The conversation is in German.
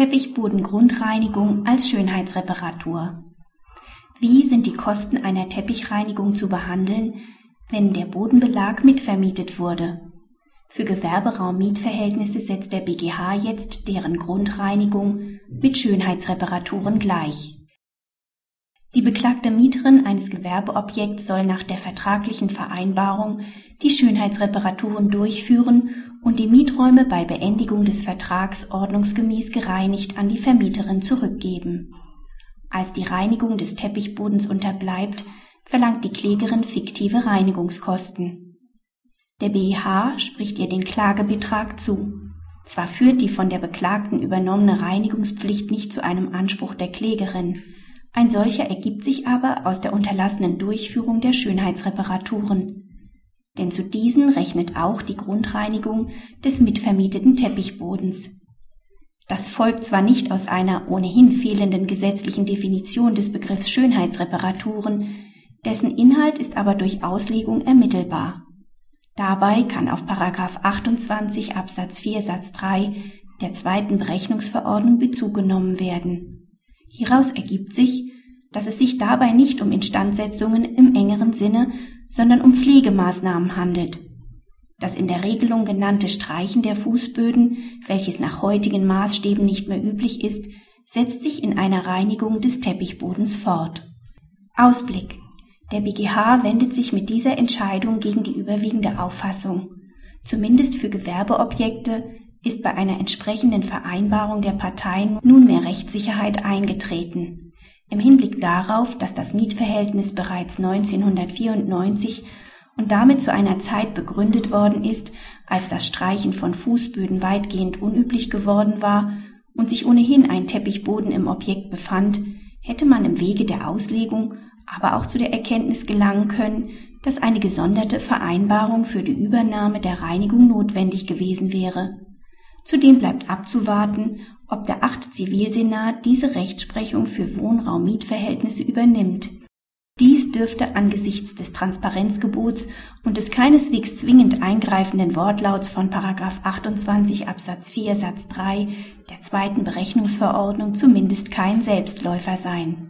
Teppichbodengrundreinigung als Schönheitsreparatur. Wie sind die Kosten einer Teppichreinigung zu behandeln, wenn der Bodenbelag mitvermietet wurde? Für Gewerberaum-Mietverhältnisse setzt der BGH jetzt deren Grundreinigung mit Schönheitsreparaturen gleich. Die beklagte Mieterin eines Gewerbeobjekts soll nach der vertraglichen Vereinbarung die Schönheitsreparaturen durchführen und die Mieträume bei Beendigung des Vertrags ordnungsgemäß gereinigt an die Vermieterin zurückgeben. Als die Reinigung des Teppichbodens unterbleibt, verlangt die Klägerin fiktive Reinigungskosten. Der BEH spricht ihr den Klagebetrag zu. Zwar führt die von der Beklagten übernommene Reinigungspflicht nicht zu einem Anspruch der Klägerin, ein solcher ergibt sich aber aus der unterlassenen Durchführung der Schönheitsreparaturen. Denn zu diesen rechnet auch die Grundreinigung des mitvermieteten Teppichbodens. Das folgt zwar nicht aus einer ohnehin fehlenden gesetzlichen Definition des Begriffs Schönheitsreparaturen, dessen Inhalt ist aber durch Auslegung ermittelbar. Dabei kann auf 28 Absatz 4 Satz 3 der zweiten Berechnungsverordnung Bezug genommen werden. Hieraus ergibt sich, dass es sich dabei nicht um Instandsetzungen im engeren Sinne, sondern um Pflegemaßnahmen handelt. Das in der Regelung genannte Streichen der Fußböden, welches nach heutigen Maßstäben nicht mehr üblich ist, setzt sich in einer Reinigung des Teppichbodens fort. Ausblick. Der BGH wendet sich mit dieser Entscheidung gegen die überwiegende Auffassung. Zumindest für Gewerbeobjekte ist bei einer entsprechenden Vereinbarung der Parteien nunmehr Rechtssicherheit eingetreten. Im Hinblick darauf, dass das Mietverhältnis bereits 1994 und damit zu einer Zeit begründet worden ist, als das Streichen von Fußböden weitgehend unüblich geworden war und sich ohnehin ein Teppichboden im Objekt befand, hätte man im Wege der Auslegung aber auch zu der Erkenntnis gelangen können, dass eine gesonderte Vereinbarung für die Übernahme der Reinigung notwendig gewesen wäre. Zudem bleibt abzuwarten, ob der achte Zivilsenat diese Rechtsprechung für Wohnraum-Mietverhältnisse übernimmt. Dies dürfte angesichts des Transparenzgebots und des keineswegs zwingend eingreifenden Wortlauts von 28 Absatz 4 Satz 3 der zweiten Berechnungsverordnung zumindest kein Selbstläufer sein